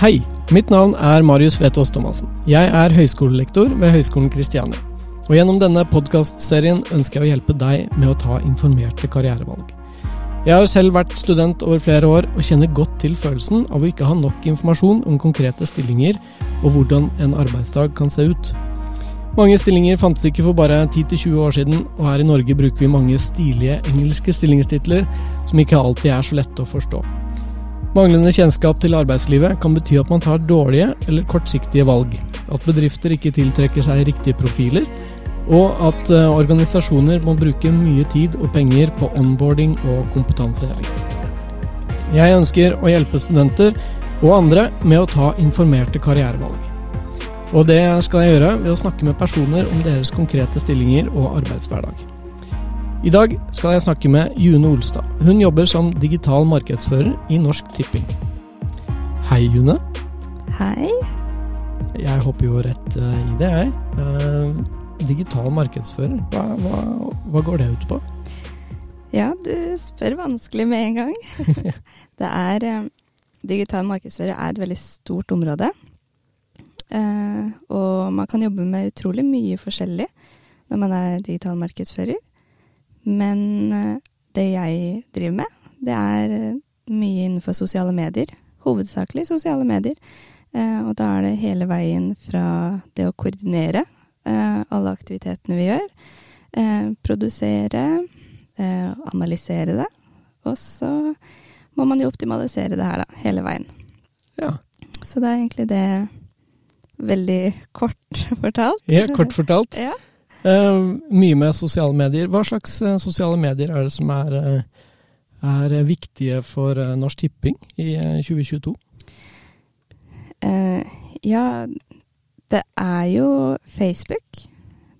Hei, mitt navn er Marius Vetås Thomassen. Jeg er høyskolelektor ved Høgskolen Kristiania. Og gjennom denne podkastserien ønsker jeg å hjelpe deg med å ta informerte karrierevalg. Jeg har selv vært student over flere år og kjenner godt til følelsen av å ikke ha nok informasjon om konkrete stillinger og hvordan en arbeidsdag kan se ut. Mange stillinger fantes ikke for bare 10-20 år siden, og her i Norge bruker vi mange stilige engelske stillingstitler som ikke alltid er så lette å forstå. Manglende kjennskap til arbeidslivet kan bety at man tar dårlige eller kortsiktige valg, at bedrifter ikke tiltrekker seg riktige profiler, og at uh, organisasjoner må bruke mye tid og penger på onboarding og kompetanseheving. Jeg ønsker å hjelpe studenter og andre med å ta informerte karrierevalg. Og det skal jeg gjøre ved å snakke med personer om deres konkrete stillinger og arbeidshverdag. I dag skal jeg snakke med June Olstad. Hun jobber som digital markedsfører i Norsk Tipping. Hei, June. Hei. Jeg hopper jo rett uh, i det, jeg. Uh, digital markedsfører, hva, hva, hva, går det ut på? Ja, du spør vanskelig med en gang. det er uh, Digital markedsfører er et veldig stort område. og man kan jobbe med utrolig mye forskjellig når man er digital markedsfører. Men eh, det jeg driver med, det er eh, mye innenfor sosiale medier. Hovedsakelig sosiale medier. Eh, og da er det hele veien fra det å koordinere alle aktivitetene vi gjør, produsere, analysere det, og så må man jo optimalisere det her, da, hele veien. Ja. Så det er egentlig det veldig kort fortalt. Ja, kort fortalt. ja. Uh, mye med sosiale medier. Hva slags uh, sosiale medier er det som er, uh, er viktige for Norsk Tipping i 2022? ja, det er jo Facebook.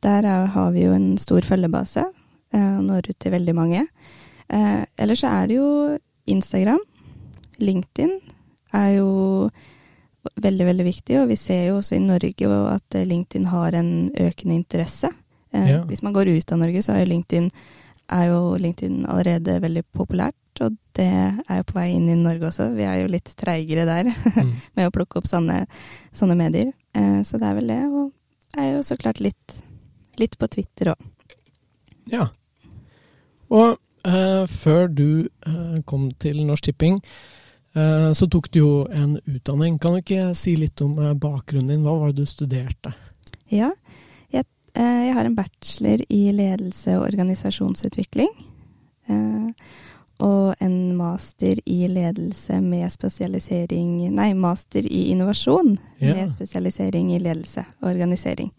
Der er, har vi jo en stor følgebase. og når ut til veldig mange. ellers så er det jo Instagram. LinkedIn er jo veldig, veldig viktig. Og vi ser jo også i Norge at LinkedIn har en økende interesse. Eh, ja. Hvis man går ut av Norge, så er jo LinkedIn, er jo LinkedIn allerede veldig populært. Og det er jo på vei inn i Norge også. Vi er jo litt treigere der mm. med å plukke opp sånne, sånne medier. Eh, så det er vel det. Og er jo så klart litt, litt på Twitter òg. Ja. Og eh, før du eh, kom til Norsk Tipping, uh, så tok du jo en utdanning. Kan du ikke si litt om bakgrunnen din? Hva var det du studerte? Ja, Eh, jeg har en bachelor i ledelse og organisasjonsutvikling. Eh, og en master i ledelse med spesialisering Nei, master i innovasjon ja. med spesialisering i ledelse og organisering.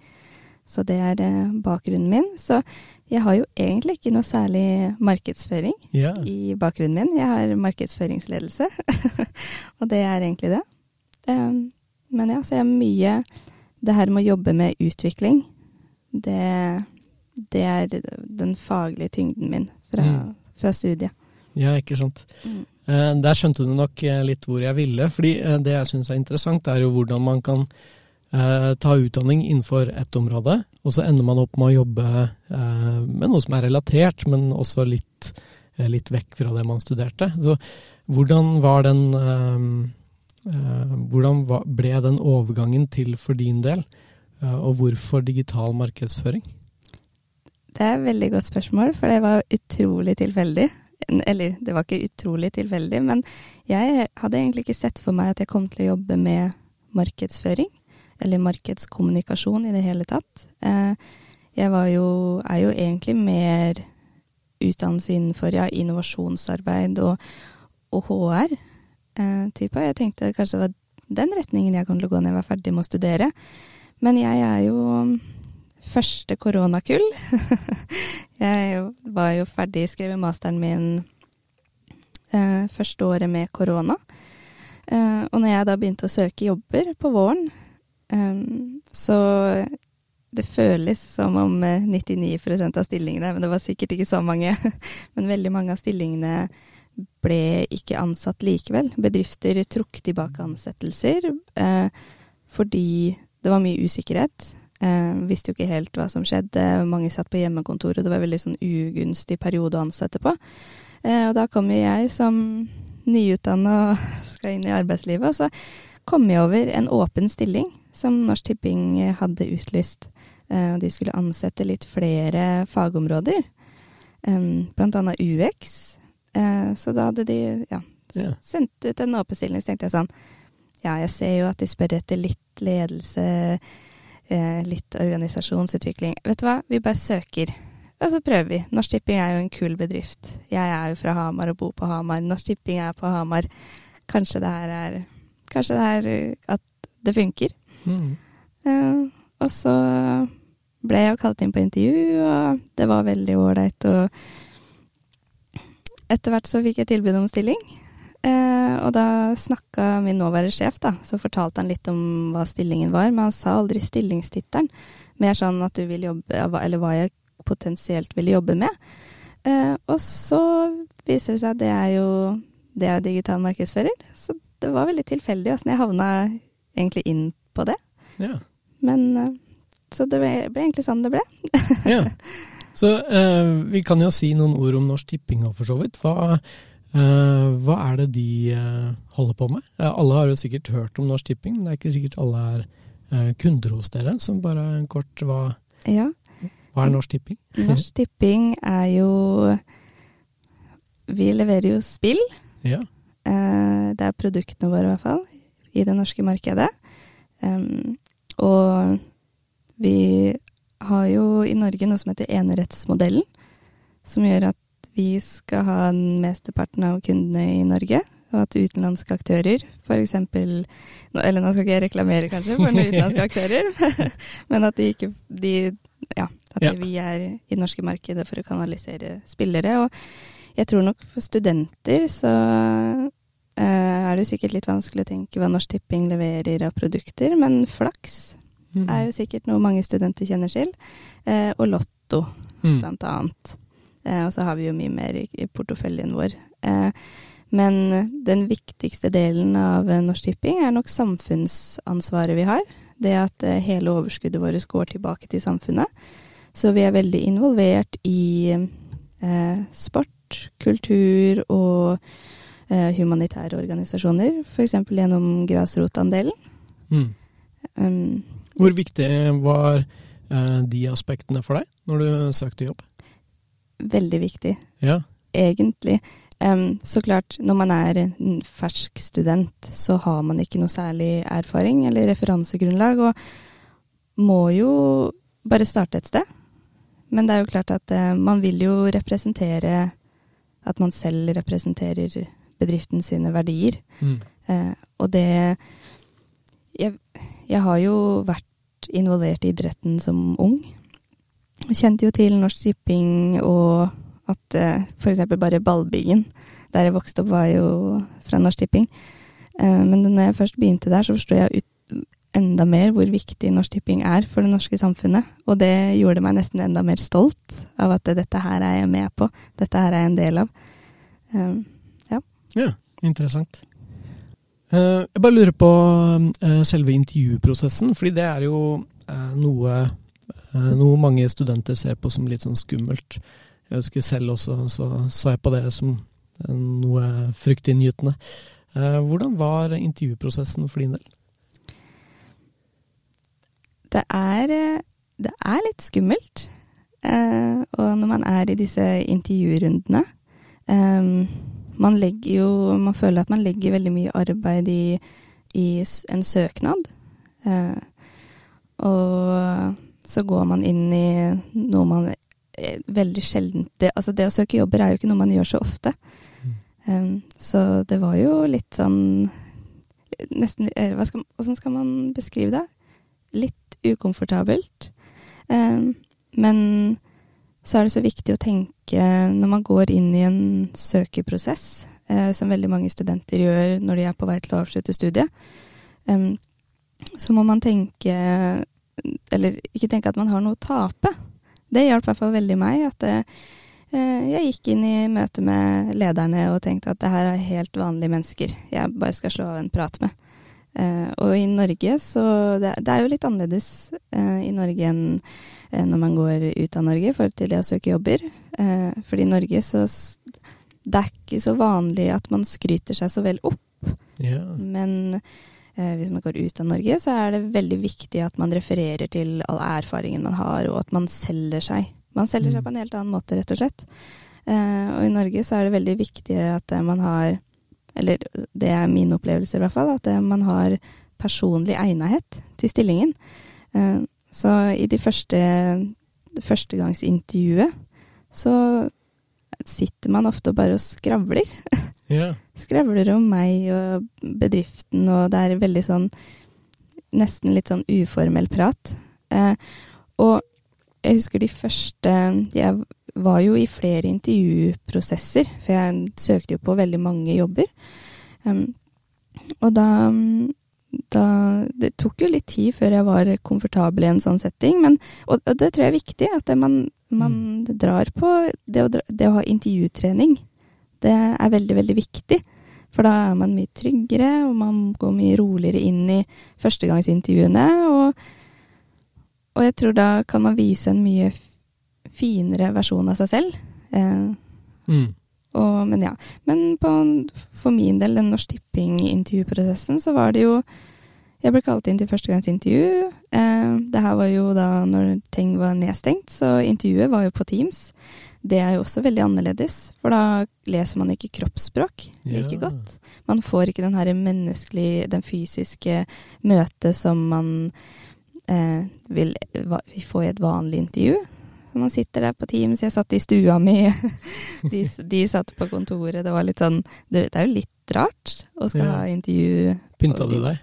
Så det er eh, bakgrunnen min. Så jeg har jo egentlig ikke noe særlig markedsføring ja. i bakgrunnen min. Jeg har markedsføringsledelse, og det er egentlig det. Men ja, så jeg har mye det her med å jobbe med utvikling det, det er den faglige tyngden min fra, mm. fra studiet. Ja, ikke sant. Mm. Eh, der skjønte du nok eh, litt hvor jeg ville. fordi eh, det jeg syns er interessant, er jo hvordan man kan eh, ta utdanning innenfor ett område, og så ender man opp med å jobbe eh, med noe som er relatert, men også litt, litt vekk fra det man studerte. Så hvordan var den Hvordan ble den overgangen til for din del? Og hvorfor digital markedsføring? Det er et veldig godt spørsmål, for det var utrolig tilfeldig. Eller, det var ikke utrolig tilfeldig, men jeg hadde egentlig ikke sett for meg at jeg kom til å jobbe med markedsføring. Eller markedskommunikasjon i det hele tatt. Eh, jeg jo, er jo egentlig mer utdannelse innenfor ja, innovasjonsarbeid og, og HR. Eh. Jeg tenkte kanskje det var den retningen jeg kom til å gå når jeg var ferdig med å studere. Men jeg er jo første koronakull. jeg var jo ferdig skrevet masteren min eh, første året med korona. Eh, og når jeg da begynte å søke jobber på våren, eh, så det føles som om 99 eh, av stillingene, men det var sikkert ikke så mange, men veldig mange av stillingene ble ikke ansatt likevel. Bedrifter trukk tilbake ansettelser fordi det var mye usikkerhet. Eh, visste jo ikke helt hva som skjedde. Mange satt på hjemmekontor, og det var en veldig sånn ugunstig periode å ansette på. Eh, og da kom jo jeg som nyutdanna og skal inn i arbeidslivet, og så kom jeg over en åpen stilling som Norsk Tipping hadde utlyst. Uh, de skulle ansette litt flere fagområder, um, blant annet UX. Uh, så da hadde de ja, sendt ut en åpen stilling, så tenkte jeg sånn Ja, jeg ser jo at de spør etter litt ledelse, uh, litt organisasjonsutvikling. Vet du hva, vi bare søker. Og så prøver vi. Norsk Tipping er jo en kul bedrift. Jeg er jo fra Hamar og bor på Hamar. Norsk Tipping er på Hamar. Kanskje det her er Kanskje det er at det funker. Mm. Uh, og så ble jeg jo kalt inn på intervju, og det var veldig ålreit. Og etter hvert så fikk jeg tilbud om stilling. Uh, og da snakka min nåværende sjef, da, så fortalte han litt om hva stillingen var, men han sa aldri stillingstittelen. Mer sånn at du vil jobbe, eller hva jeg potensielt ville jobbe med. Eh, og så viser det seg at det er jo det er digital markedsfører. Så det var veldig tilfeldig åssen jeg havna egentlig inn på det. Ja. Men uh, Så det ble, ble, egentlig sånn det ble. ja. Så eh, vi kan jo si noen ord om Norsk Tipping for så vidt. Hva, hva er det de holder på med? alle har jo sikkert hørt om Norsk Tipping, men det er ikke sikkert alle er kunder hos dere. Så bare kort, hva, ja. Hva er Norsk Tipping? Norsk Tipping er jo Vi leverer jo spill. Ja. Eh, det er produktene våre, i hvert fall, i det norske markedet. og vi har jo i Norge noe som heter enerettsmodellen, som gjør at vi skal ha mesteparten av kundene i Norge, og at utenlandske aktører, f.eks. Eller nå skal ikke jeg reklamere kanskje for noen utenlandske aktører, men at de ikke de, Ja, at ja. vi er i det norske markedet for å kanalisere spillere. Og jeg tror nok for studenter så uh, er det sikkert litt vanskelig å tenke hva Norsk Tipping leverer av produkter, men flaks mm. er jo sikkert noe mange studenter kjenner til. Uh, og Lotto, mm. blant annet. Uh, og så har vi jo mye mer i, porteføljen vår. men den viktigste delen av Norsk Tipping er nok samfunnsansvaret vi har. Det at hele overskuddet vårt går tilbake til samfunnet. Så vi er veldig involvert i eh, sport, kultur og eh, humanitære organisasjoner. F.eks. gjennom grasrotandelen. Mm. Um, Hvor viktig var eh, de aspektene for deg når du søkte jobb? Veldig viktig. Ja. Egentlig. Um, så klart, når man er en fersk student, så har man ikke noe særlig erfaring eller referansegrunnlag, og må jo bare starte et sted. Men det er jo klart at uh, man vil jo representere At man selv representerer bedriften sine verdier. Mm. Uh, og det jeg, jeg, har jo vært involvert i idretten som ung. Kjente jo til Norsk Tipping og at eh, f.eks. bare ballbyggen der jeg vokste opp, var jo fra Norsk Tipping. Eh, men når jeg først begynte der, så forsto jeg enda mer hvor viktig Norsk Tipping er for det norske samfunnet. Og det gjorde meg nesten enda mer stolt av at dette her er jeg med på. Dette her er jeg en del av. Um, ja. ja. Interessant. Uh, jeg bare lurer på uh, selve intervjuprosessen, fordi det er jo uh, noe, noe mange studenter ser på som litt sånn skummelt. Jeg husker selv også, så så jeg på det som noe fryktinngytende. Hvordan var intervjuprosessen for din del? det er, eh, det er litt skummelt. Og når man er i disse intervjurundene Man legger jo Man føler at man legger veldig mye arbeid i, i en søknad. Og så går man inn i noe man veldig sjelden det, Altså, det å søke jobber er jo ikke noe man gjør så ofte. Mm. Um, så det var jo litt sånn Nesten hva skal, Hvordan skal man beskrive det? Litt ukomfortabelt. Um, men så er det så viktig å tenke når man går inn i en søkeprosess, uh, som veldig mange studenter gjør når de er på vei til å avslutte studiet, um, så må man tenke Eller ikke tenke at man har noe å tape. Det hjalp i hvert fall veldig meg. at det, uh, jeg gikk inn i møte med lederne og tenkte at det her er helt vanlige mennesker jeg bare skal slå av en prat med. Uh, og i Norge så det, det, er jo litt annerledes uh, i Norge enn når man går ut av Norge i forhold til det å søke jobber. fordi i Norge så Det er ikke så vanlig at man skryter seg så vel opp. Yeah. Men eh, hvis man går ut av Norge, så er det veldig viktig at man refererer til all erfaringen man har, og at man selger seg. Man selger seg Mm. på en helt annen måte, rett og slett. Eh, og i Norge så er det veldig viktig at eh, man har, eller det er min opplevelse i hvert fall, at eh, man har personlig egnethet til stillingen. Eh, så i de første førstegangsintervjuet så sitter man ofte bare og skravler. Yeah. Skravler om meg og bedriften, og det er veldig sånn Nesten litt sånn uformell prat. Eh, og jeg husker de første Jeg var jo i flere intervjuprosesser, for jeg søkte jo på veldig mange jobber. Um, og da, da Det tok jo litt tid før jeg var komfortabel i en sånn setting, men, og, og det tror jeg er viktig. At det man, man drar på det å, det å ha intervjutrening. Det er veldig, veldig viktig. For da er man mye tryggere, og man går mye roligere inn i førstegangsintervjuene. Og, og jeg tror da kan man vise en mye finere versjon av seg selv. Eh, Mm. og, men ja. Men på, for min del, den Norsk Tipping-intervjuprosessen, så var det jo Jeg ble kalt inn til første førstegangsintervju. Eh, det her var jo da når ting var nedstengt, så intervjuet var jo på Teams. Det er jo også veldig annerledes, for da leser man ikke kroppsspråk like Ja. godt. Man får ikke den her menneskelige, den fysiske møtet som man eh, vil va- få i et vanlig intervju. Så man sitter der på Teams, jeg satt i stua mi, de, de satt på kontoret. Det var litt sånn Det, det er jo litt rart å skal Ja. ha intervju. Pynta du deg?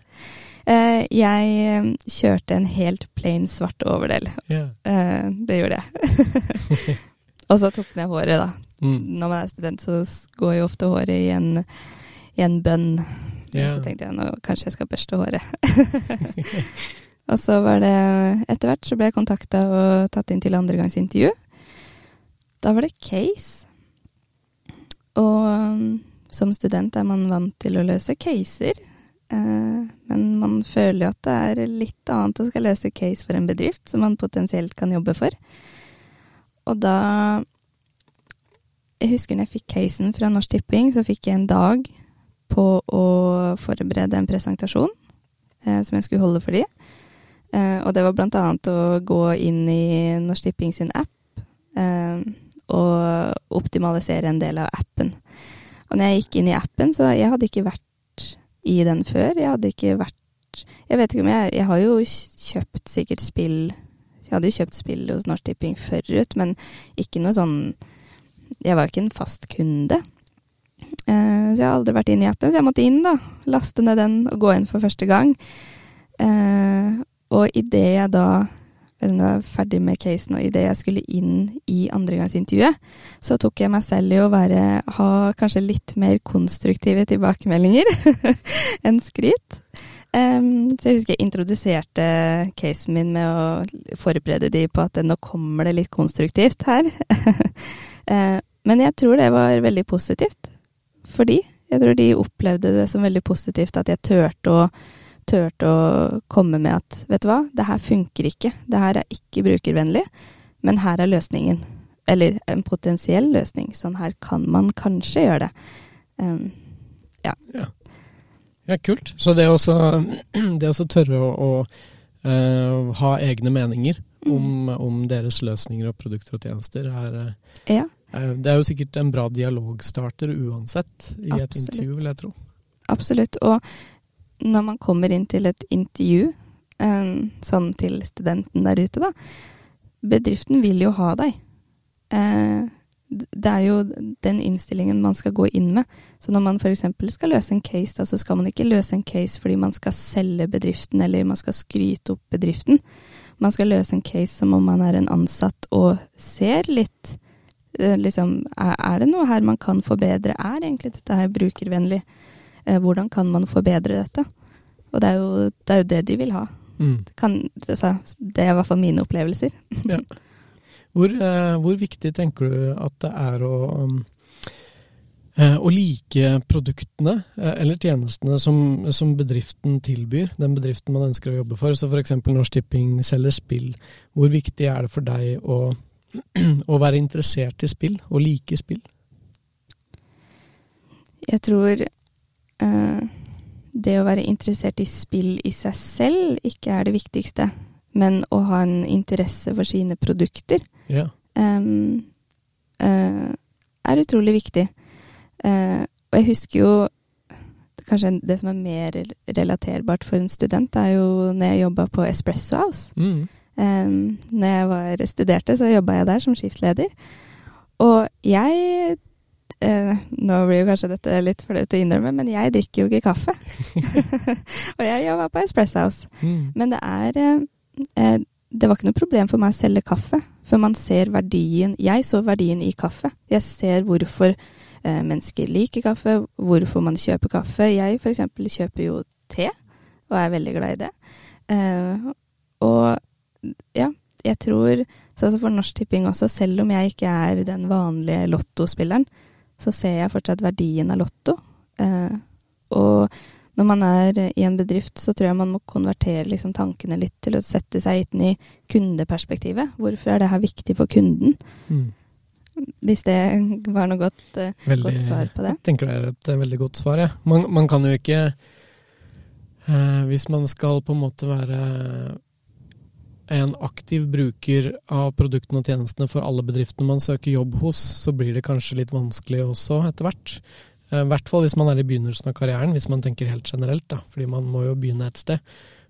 Eh, jeg eh, kjørte en helt plain svart overdel. Yeah. Eh, det gjorde jeg. Og så tok ned håret, da. Mm. Når man er student, så går jo ofte håret i en, i en bønn. Yeah. Så tenkte jeg nå kanskje jeg skal børste håret. og så var det Etter hvert så ble jeg kontakta og tatt inn til andregangsintervju. Da var det case. Og um, som student er man vant til å løse caser. Eh, men man føler jo at det er litt annet å skal løse case for en bedrift som man potensielt kan jobbe for. Og da Jeg husker når jeg fikk casen fra Norsk Tipping, så fikk jeg en dag på å forberede en presentasjon eh, som jeg skulle holde for de. Eh, og det var blant annet å gå inn i Norsk Tipping sin app eh, og optimalisere en del av appen. Og når jeg gikk inn i appen, så jeg hadde ikke vært i den før. Jeg hadde ikke vært Jeg vet ikke om jeg Jeg har jo kjøpt sikkert spill Jeg hadde jo kjøpt spill hos Norsk Tipping forut, men ikke noe sånn Jeg var ikke en fast kunde. Eh, så jeg har aldri vært inn i appen, så jeg måtte inn, da. Laste ned den og gå inn for første gang. Eh, og idet jeg da når jeg var ferdig med casen, og idet jeg skulle inn i andregangsintervjuet, så tok jeg meg selv i å være, ha kanskje litt mer konstruktive tilbakemeldinger enn skryt. Um, så jeg husker jeg introduserte casen min med å forberede de på at nå kommer det litt konstruktivt her. uh, men jeg tror det var veldig positivt for de. Jeg tror de opplevde det som veldig positivt at jeg turte å turte å komme med at vet du hva, det her funker ikke. Det her er ikke brukervennlig, men her er løsningen. Eller en potensiell løsning. Sånn her kan man kanskje gjøre det. Um, Ja, kult. Så det å så tørre å, å uh, ha egne meninger Mm. om, om deres løsninger og produkter og tjenester, er, eh, ja, er Det er jo sikkert en bra dialogstarter uansett i et intervju, vil jeg tro. absolutt. Og når man kommer inn til et intervju, um, sånn til studenten der ute, da Bedriften vil jo ha deg. Eh, det er jo den innstillingen man skal gå inn med. Så når man f.eks. skal løse en case, da, så skal man ikke løse en case fordi man skal selge bedriften eller man skal skryte opp bedriften. Man skal løse en case som om man er en ansatt og ser litt eh, liksom, er det noe her man kan forbedre? Er egentlig dette her brukervennlig? Eh, hvordan kan man forbedre dette? Og det er jo det, er jo det de vil ha. Mm. Kan, altså, det er i hvert fall mine opplevelser. Hvor, eh, hvor viktig tenker du at det er å, um, eh, å like produktene eller tjenestene som, som bedriften tilbyr, den bedriften man ønsker å jobbe for? Så f.eks. Norsk Tipping selger spill. Hvor viktig er det for deg å, å være interessert i spill, og like spill? Jeg tror det å være interessert i spill i seg selv ikke er det viktigste, men å ha en interesse for sine produkter Ja. um, uh, er utrolig viktig. Uh, og jeg husker jo Kanskje det som er mer relaterbart for en student, er jo når jeg jobba på Espresso House. Mm. Um, når jeg var studerte, så jobba jeg der som skiftleder. Og jeg eh, Nå blir jo kanskje dette litt flaut å innrømme, men jeg drikker jo ikke kaffe. og jeg jobba på Espresso House. Mm. Men det er eh, eh, Det var ikke noe problem for meg å selge kaffe, for man ser verdien Jeg så verdien i kaffe. Jeg ser hvorfor eh, mennesker liker kaffe, hvorfor man kjøper kaffe. Jeg eksempel kjøper jo te, og er veldig glad i det. Eh, og ja, jeg tror Sånn som for Norsk Tipping også, selv om jeg ikke er den vanlige lottospilleren, så ser jeg fortsatt verdien av lotto. Eh, og når man er i en bedrift, så tror jeg man må konvertere liksom tankene litt til å sette seg inn i kundeperspektivet. Hvorfor er det her viktig for kunden? Mm. Hvis det var noe godt, eh, Veldig, godt svar på det. Jeg tenker det er et eh, veldig godt svar, jeg. Man, man kan jo ikke eh, Hvis man skal på en måte være en aktiv bruker av produktene og tjenestene for alle bedriftene man søker jobb hos, så blir det kanskje litt vanskelig også etter hvert. Eh, I hvert fall hvis man er i begynnelsen av karrieren, hvis man tenker helt generelt, da. Fordi man må jo begynne et sted.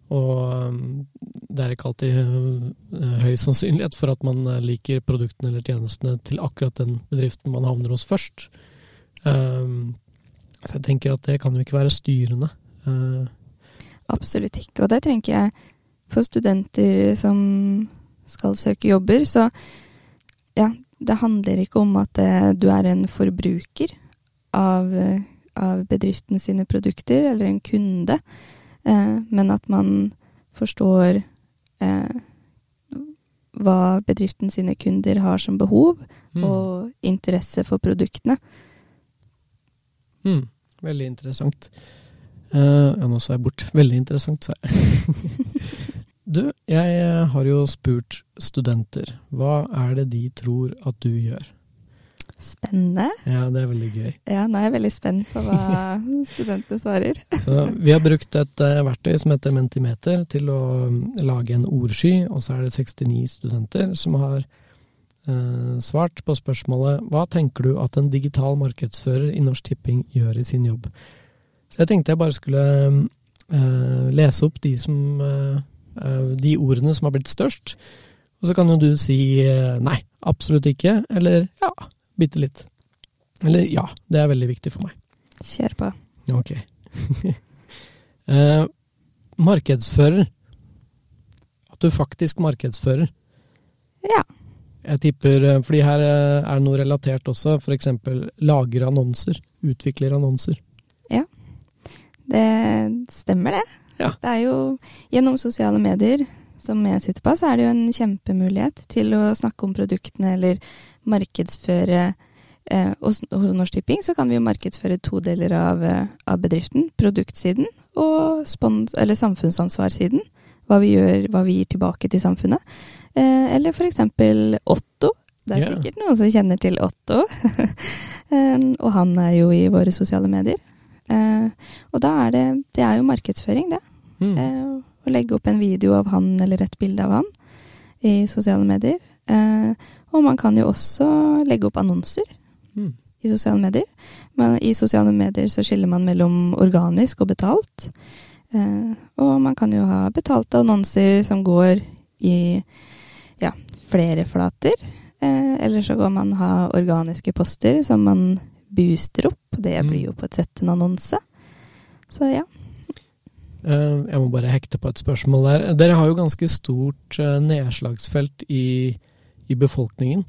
Og um, det er ikke alltid uh, høy sannsynlighet for at man liker produktene eller tjenestene til akkurat den bedriften man havner hos først. Så jeg tenker at det kan jo ikke være styrende. Absolutt ikke. Og det tenker jeg for studenter som skal søke jobber, så ja, det handler ikke om at eh, du er en forbruker av, av bedriften sine produkter, eller en kunde, eh, men at man forstår eh, hva bedriften sine kunder har som behov, mm. og interesse for produktene. Mm. Veldig interessant. Uh, ja, nå sa jeg bort. Veldig interessant, sa jeg. du, jeg eh, har jo spurt studenter. Hva er det de tror at du gjør? Spennende. Ja, det er veldig gøy. Ja, nå er jeg veldig spent på hva studentene svarer. Så vi har brukt et uh, verktøy som heter Mentimeter til å um, lage en ordsky, og så er det 69 studenter som har eh, svart på spørsmålet Hva tenker du at en digital markedsfører i Norsk Tipping gjør i sin jobb? Så jeg tenkte jeg bare skulle eh, lese opp de, som, de ordene som har blitt størst, og så kan jo du si nei, absolutt ikke, eller ja, bitte litt. Eller ja, det er veldig viktig for meg. Kjør på. Ok. eh, markedsfører. At du faktisk markedsfører. Ja. Jeg tipper, eh, fordi her eh, er det noe relatert også, f.eks. lager annonser. Utvikler annonser. Ja, det stemmer det. Ja. Det er jo gjennom sosiale medier som jeg sitter på, så er det jo en kjempemulighet til å snakke om produktene eller markedsføre eh, Hos hos Norsk Tipping så kan vi jo markedsføre to deler av, eh, av bedriften. Produktsiden og spons eller samfunnsansvarssiden. Hva vi gjør, hva vi gir tilbake til samfunnet. Eh, eller eksempel Otto. Det er yeah. sikkert noen som kjenner til Otto. Eh, og han er jo i våre sosiale medier. Eh, og da er det Det er jo markedsføring, det. Mm. Eh, å legge opp en video av han eller et bilde av han i sosiale medier. Eh, og man kan jo også legge opp annonser Mm. i sosiale medier. Men i sosiale medier så skiller man mellom organisk og betalt. Eh, og man kan jo ha betalte annonser som går i ja, flere flater. Eller så kan man ha organiske poster som man booster opp. Det Mm. blir jo på et sett en annonse. Så ja. Eh, jeg må bare hekte på et spørsmål der. Dere har jo ganske stort eh, nedslagsfelt i, i befolkningen.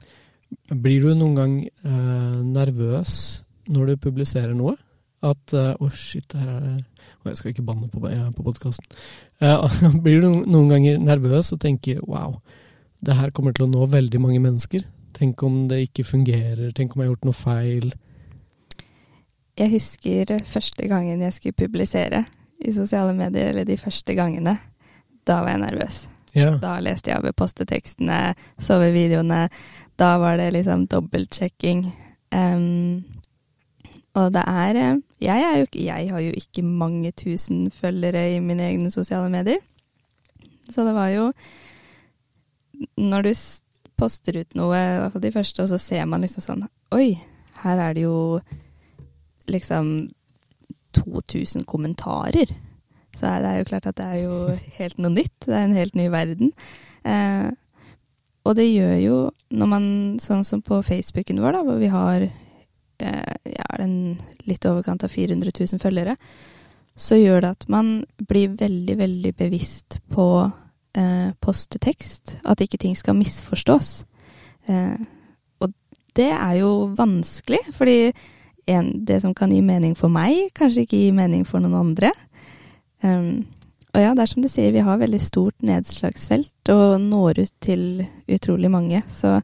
Blir du noen gang eh, nervøs når du publiserer noe? At Å, oh shit, her er jeg skal ikke banne på, uh, på podkasten. blir du noen ganger nervøs og tenker wow, det her kommer til å nå veldig mange mennesker? Tenk om det ikke fungerer? Tenk om jeg har gjort noe feil? Jeg husker første gangen jeg skulle publisere i sosiale medier, eller de første gangene. Da var jeg nervøs. Ja. Da leste jeg over postetekstene, så over videoene. Da var det liksom dobbeltsjekking. Um, Og det er eh, jeg, er jo, jeg har jo ikke mange tusen følgere i mine egne sosiale medier. Så det var jo Når du poster ut noe, i hvert fall de første, og så ser man liksom sånn Oi, her er det jo liksom 2000 kommentarer. Så er det jo klart at det er jo helt noe nytt. Det er en helt ny verden. Eh, og det gjør jo, når man, sånn som på Facebooken vår, da, hvor vi har eh, ja, er det litt overkant av 400 000 følgere, så gjør det at man blir veldig, veldig bevisst på eh, postetekst. At ikke ting skal misforstås. Eh, og det er jo vanskelig, fordi en, det som kan gi mening for meg, kanskje ikke gi mening for noen andre. Um, og ja, det er som du sier, vi har veldig stort nedslagsfelt og når ut til utrolig mange. Så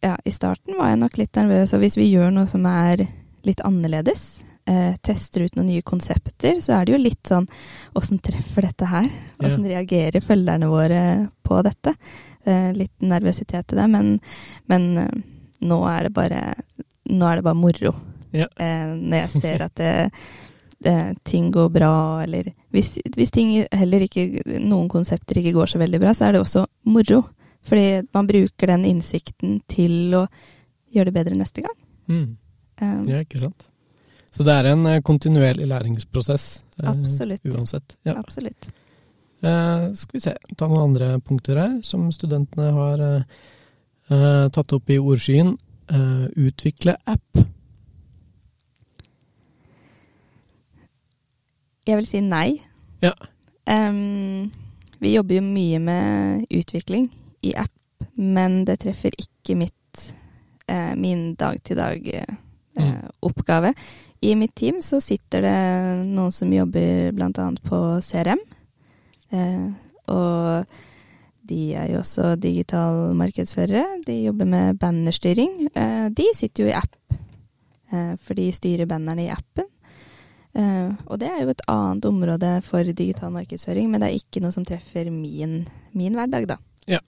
ja, i starten var jeg nok litt nervøs. Og hvis vi gjør noe som er litt annerledes, eh, tester ut noen nye konsepter, så er det jo litt sånn Åssen treffer dette her? Åssen reagerer følgerne våre på dette? Eh, litt nervøsitet til det, men, men eh, nå er det bare Nå er det bare moro. Ja. Eh, når jeg ser at det, det, ting går bra, eller hvis, hvis ting heller ikke Noen konsepter ikke går så veldig bra, så er det også moro. Fordi man bruker den innsikten til å gjøre det bedre neste gang. Mm. Um, Ja, ikke sant. Så det er en eh, kontinuerlig læringsprosess. Absolutt. Absolutt. Uansett. Ja. Absolutt. Uh, skal vi se, ta noen andre punkter her som studentene har uh, eh, tatt opp i ordskyen. Eh, utvikle app. Jeg vil si nei. Ja. Um, vi jobber jo mye med utvikling i app, men det treffer ikke mitt, uh, min dag-til-dag-oppgave. I mitt team så sitter det noen som jobber bl.a. på CRM. Eh, og de er jo også digital markedsførere. De jobber med bannerstyring. Eh, de sitter jo i app, eh, for de styrer bannerne i appen. Eh, og det er jo et annet område for digital markedsføring, men det er ikke noe som treffer min, min hverdag, da. Ja.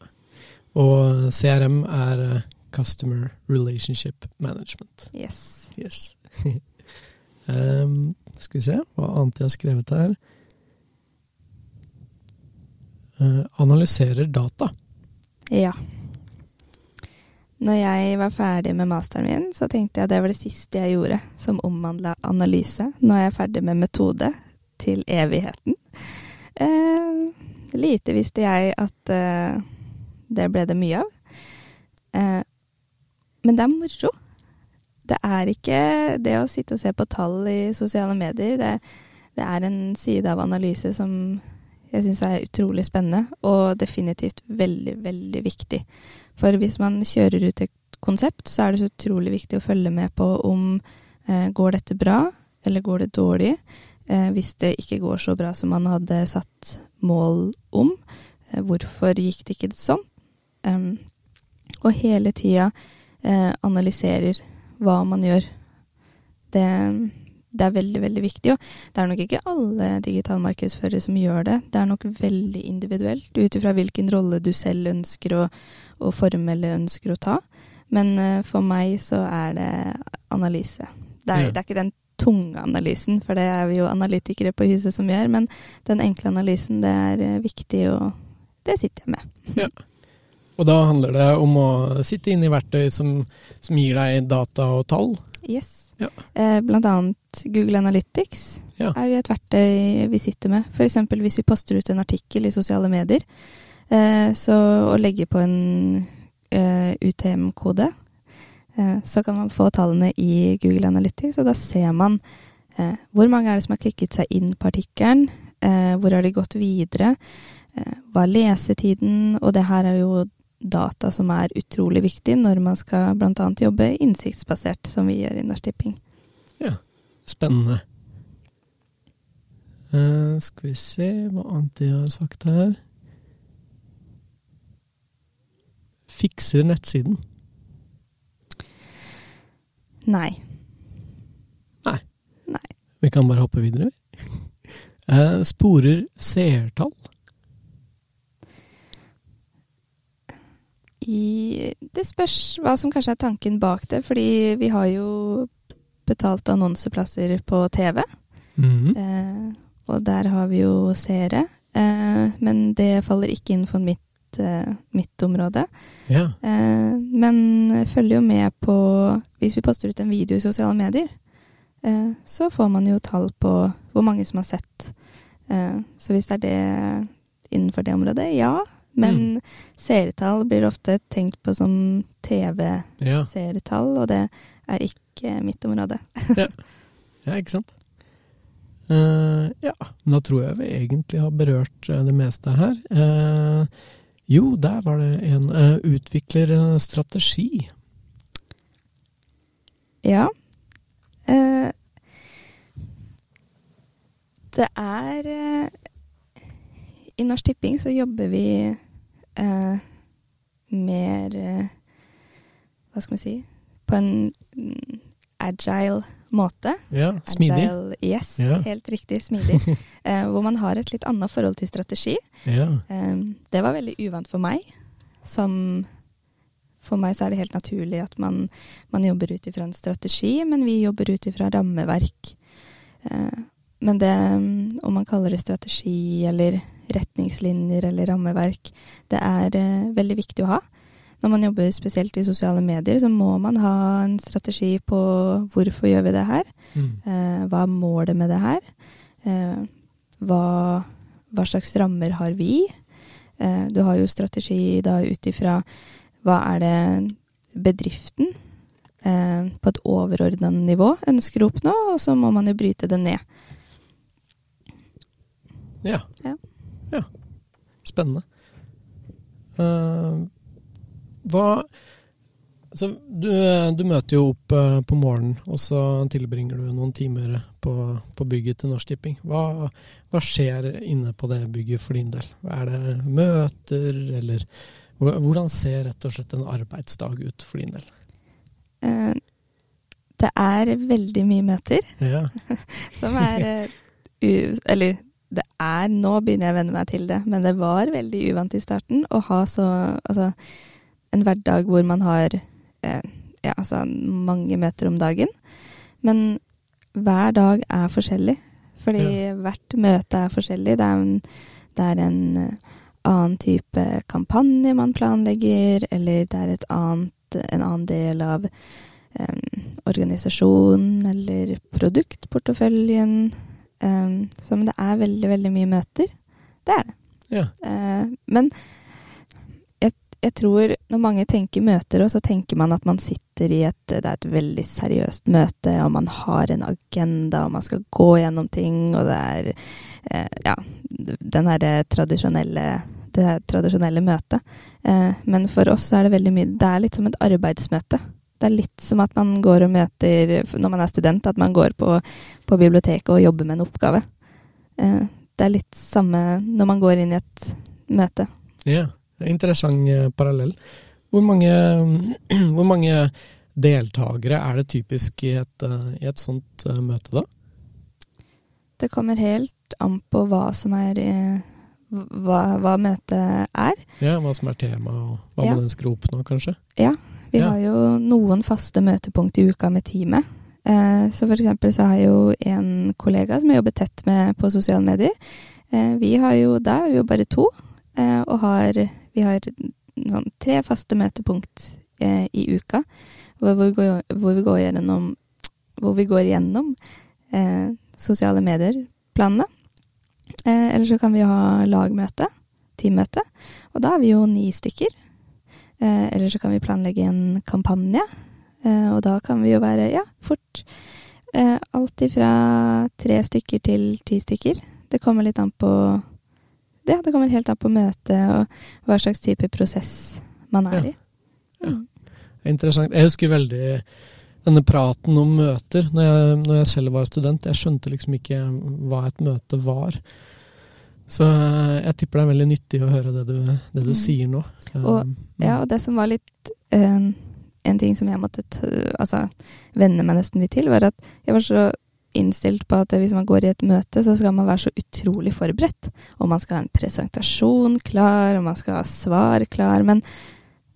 Og CRM er Customer Relationship Management. Yes. Yes. um, skal vi se hva annet jeg har skrevet her. Eh, analyserer data. Ja. Når jeg var ferdig med masteren min, så tenkte jeg at det var det siste jeg gjorde som omhandla analyse. Nå er jeg ferdig med metode til evigheten. Eh, lite visste jeg at eh, det ble det mye av. Eh, men det er moro. Det er ikke det å sitte og se på tall i sosiale medier. Det, det er en side av analyse som jeg syns er utrolig spennende, og definitivt veldig, veldig viktig. For hvis man kjører ut et konsept, så er det så utrolig viktig å følge med på om eh, går dette bra, eller går det dårlig. Eh, hvis det ikke går så bra som man hadde satt mål om, eh, hvorfor gikk det ikke sånn? Um, og hele tida eh, analyserer hva man gjør. Det, det er veldig, veldig viktig. Og det er nok ikke alle digitale markedsførere som gjør det. Det er nok veldig individuelt, ut ifra hvilken rolle du selv ønsker å, å forme eller ønsker å ta. Men uh, for meg så er det analyse. Det er, Ja. det er ikke den tunge analysen, for det er vi jo analytikere på huset som gjør, men den enkle analysen, det er eh, viktig, og det sitter jeg med. ja. Og da handler det om å sitte inne i verktøy som, som gir deg data og tall. Yes. Ja. Eh, blant annet Google Analytics Ja. er jo et verktøy vi sitter med. F.eks. hvis vi poster ut en artikkel i sosiale medier, eh, så å legge på en eh, UTM-kode, så kan man få tallene i Google Analytics, og da ser man hvor mange er det som har klikket seg inn på artikkelen, hvor har de gått videre, hva er lesetiden, og det her er jo data som er utrolig viktig når man skal bl.a. jobbe innsiktsbasert, som vi gjør i Norsk Tipping. Ja, Spennende. Uh, skal vi se hva annet jeg har sagt her. Fikser nettsiden. Nei. Nei. Nei. Vi kan bare hoppe videre. Eh, sporer seertall. I, det spørs hva som kanskje er tanken bak det, fordi vi har jo betalt annonseplasser på TV. Mhm. Eh, og der har vi jo seere. Eh, men det faller ikke innenfor mitt, eh, mitt område. Ja. Eh, men følger jo med på Hvis vi poster ut en video i sosiale medier, eh, så får man jo tall på hvor mange som har sett. Eh, så hvis det er det innenfor det området, ja. Men seertall blir ofte tenkt på som. TV-seertall, og det er ikke mitt område. Ja, ikke sant? Uh, ja, da tror jeg vi egentlig har berørt eh, det meste her. Uh, jo, der var det en uh, utvikler strategi. Ja. Det er I Norsk Tipping så jobber vi eh, mer eh, Hva skal vi si På en mm, agile måte. Ja, smidig. Agile, yes, Ja. helt riktig. Smidig. eh, hvor man har et litt annet forhold til strategi. Ja. Eh, det var veldig uvant for meg. Som For meg så er det helt naturlig at man, man jobber ut ifra en strategi, men vi jobber ut ifra rammeverk. Eh, men det, mm, om man kaller det strategi eller retningslinjer eller rammeverk, det er eh, veldig viktig å ha. Når man jobber spesielt i sosiale medier, så må man ha en strategi på hvorfor gjør vi det her. Mm. Eh, hva er målet med det her? Eh, hva, hva slags rammer har vi? Eh, du har jo strategi da ut ifra hva er det bedriften eh, på et overordna nivå ønsker å oppnå, og så må man jo bryte det ned. Ja. Ja. Ja. Spennende. Uh, hva Så du, du møter jo opp uh, på morgenen, og så tilbringer du noen timer på, på bygget til Norsk Tipping. Hva, hva skjer inne på det bygget for din del? Er det møter, eller Hvordan ser rett og slett en arbeidsdag ut for din del? Uh, det er veldig mye møter. Ja. Som er. Eller det er Nå begynner jeg å venne meg til det, men det var veldig uvant i starten å ha så Altså en hverdag hvor man har eh, ja, altså mange møter om dagen. Men hver dag er forskjellig. Fordi hvert møte er forskjellig. Det er en, det er en eh, annen type kampanje man planlegger, eller det er et annet, en annen del av eh, organisasjonen eller produktporteføljen. Em, så men det er veldig, veldig mye møter. Det er det. ja. Uh, men jeg, jeg tror når mange tenker møter, så tenker man at man sitter i et Det er et veldig seriøst møte, og man har en agenda, og man skal gå gjennom ting, og det er uh, Ja, den herre tradisjonelle det tradisjonelle møtet. Eh, men for oss er det veldig mye Det er litt som et arbeidsmøte. Det er litt som at man går og møter når man er student, at man går på, på biblioteket og jobber med en oppgave. Eh, det er litt samme når man går inn i et møte. ja. Interessant eh, parallell. Hvor mange, hvor mange deltakere er det typisk i et, eh, i et sånt møte, da? Det kommer helt an på hva som er hva, hva møtet er. Ja, Hva som er tema, og hva Ja. man ønsker å oppnå, kanskje? Vi Ja. har jo noen faste møtepunkt i uka med teamet. Eh, så for eksempel så har jeg jo en kollega som jeg jobber tett med på sosiale medier. Eh, vi har jo, der er vi jo bare to, eh, og har, vi har sånn tre faste møtepunkt i uka. Hvor, vi går, hvor vi går gjennom, hvor vi går gjennom eh, sosiale medier-planene. Eh, eller så kan vi ha lagmøte, teammøte, og da er vi jo ni stykker. Eh, eller så kan vi planlegge en kampanje, eh, og da kan vi jo være, ja, fort eh, alt ifra tre stykker til ti stykker. Det kommer litt an på Ja, det kommer helt an på møtet og hva slags type prosess man er Ja. i. Ja. Mm. Interessant. Jeg husker veldig denne praten om møter når jeg, når jeg selv var student. Jeg skjønte liksom ikke hva et møte var. Så jeg tipper det er veldig nyttig å høre det du, det du Mm. sier nå. Og- Um, Ja, og det som var litt uh, En ting som jeg måtte altså, venne meg nesten litt til, var at jeg var så innstilt på at hvis man går i et møte, så skal man være så utrolig forberedt. Og man skal ha en presentasjon klar, og man skal ha svar klar. Men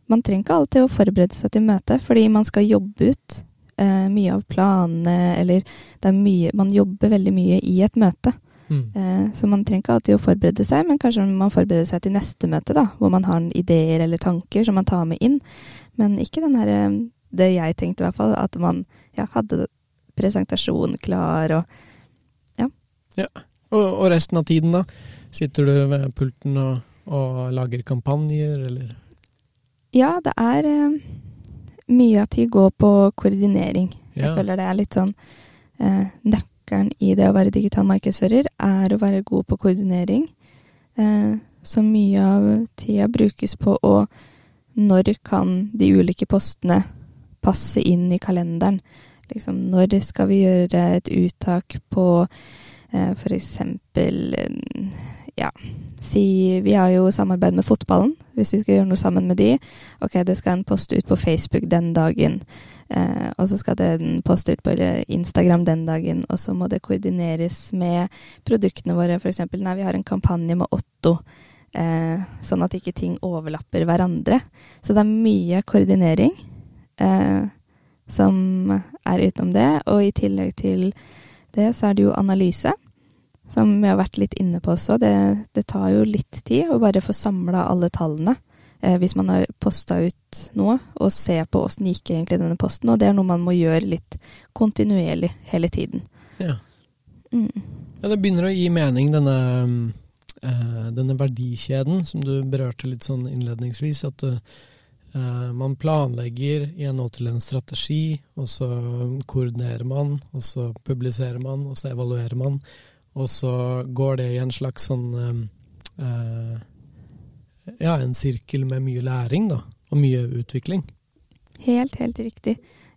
man trenger ikke alltid å forberede seg til møtet, fordi man skal jobbe ut eh, mye av planene, eller det er mye Man jobber veldig mye i et møte. Mm. Eh, så man trenger ikke alltid å forberede seg, men kanskje man forbereder seg til neste møte, da, hvor man har ideer eller tanker som man tar med inn. Men ikke den herre Det jeg tenkte i hvert fall, at man ja, hadde presentasjon klar og Og, og resten av tiden, da? Sitter du ved pulten og, og lager kampanjer, eller? Ja, det er eh, Mye av tid går på koordinering. Jeg føler det er litt sånn eh, Nøkkelen i det å være digital markedsfører er å være god på koordinering. Eh, så mye av tida brukes på å Når kan de ulike postene passe inn i kalenderen? Liksom, når skal vi gjøre et uttak på eh, eh, Ja, si Vi har jo samarbeid med fotballen. Hvis vi skal gjøre noe sammen med de, ok, det skal en poste ut på Facebook den dagen. Eh, og så skal den poste ut på Instagram den dagen, og så må det koordineres med produktene våre. Eksempel, nei, vi har en kampanje med Otto, eh, sånn at ikke ting overlapper hverandre. Så det er mye koordinering eh, som er utenom det. Og i tillegg til det, så er det jo analyse. Som vi har vært litt inne på også. Det, det tar jo litt tid å bare få samla alle tallene eh, hvis man har posta ut noe, og se på åssen gikk egentlig denne posten. Og det er noe man må gjøre litt kontinuerlig hele tiden. Ja. Mm. ja, det begynner å gi mening, denne, eh, denne verdikjeden som du berørte litt sånn innledningsvis. At eh, man planlegger i henhold til en strategi, og så koordinerer man, og så publiserer man, og så evaluerer man. Og så går det i en slags sånn eh, Ja, en sirkel med mye læring, da. Og mye utvikling. Helt, helt riktig.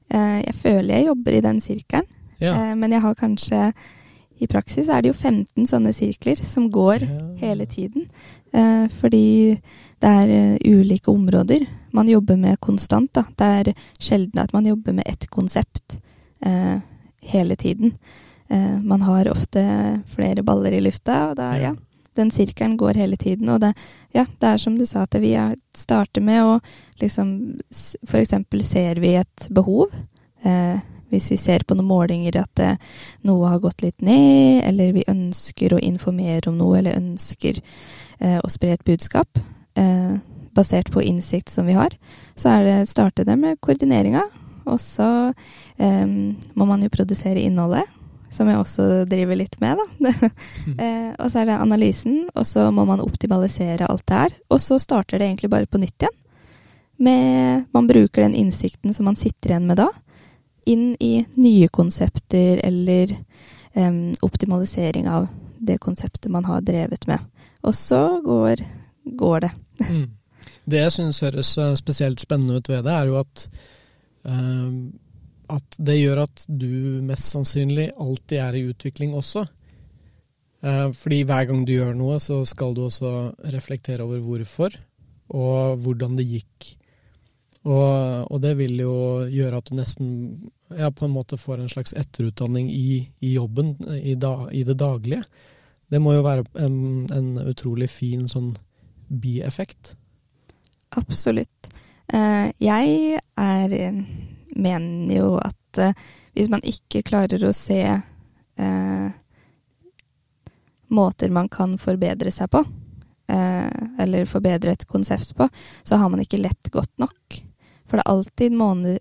Eh, jeg føler jeg jobber i den sirkelen, Ja. eh, men jeg har kanskje I praksis er det jo 15 sånne sirkler som går Ja. hele tiden. Eh, fordi det er eh, ulike områder man jobber med konstant. Da. Det er sjelden at man jobber med ett konsept eh, hele tiden. Eh, man har ofte flere baller i lufta, og da, ja, den sirkelen går hele tiden. Og det, ja, det er som du sa, at vi er- starter med å liksom eksempel ser vi et behov. Eh, hvis vi ser på noen målinger at eh, noe har gått litt ned, eller vi ønsker å informere om noe, eller ønsker eh, å spre et budskap eh, basert på innsikt som vi har, så er det starte det med koordineringa. Og så eh, må man jo produsere innholdet, som jeg også driver litt med, da. eh, og så er det analysen, og så må man optimalisere alt det her. Og så starter det egentlig bare på nytt igjen. Med, man bruker den innsikten som man sitter igjen med da, inn i nye konsepter eller eh, optimalisering av det konseptet man har drevet med. Og så går, går det. Mm. Det jeg syns høres eh, spesielt spennende ut ved det, er jo at eh, at det gjør at du mest sannsynlig alltid er i utvikling også. Eh, fordi hver gang du gjør noe, så skal du også reflektere over hvorfor, og hvordan det gikk. Og, og det vil jo gjøre at du nesten ja, på en måte får en slags etterutdanning i, i jobben, i, da, i det daglige. Det må jo være en, en utrolig fin sånn bieffekt. Absolutt. Eh, jeg er eh, mener jo at eh, hvis man ikke klarer å se eh, måter man kan forbedre seg på, eh, eller forbedre et konsept på, så har man ikke lett godt nok. For det er alltid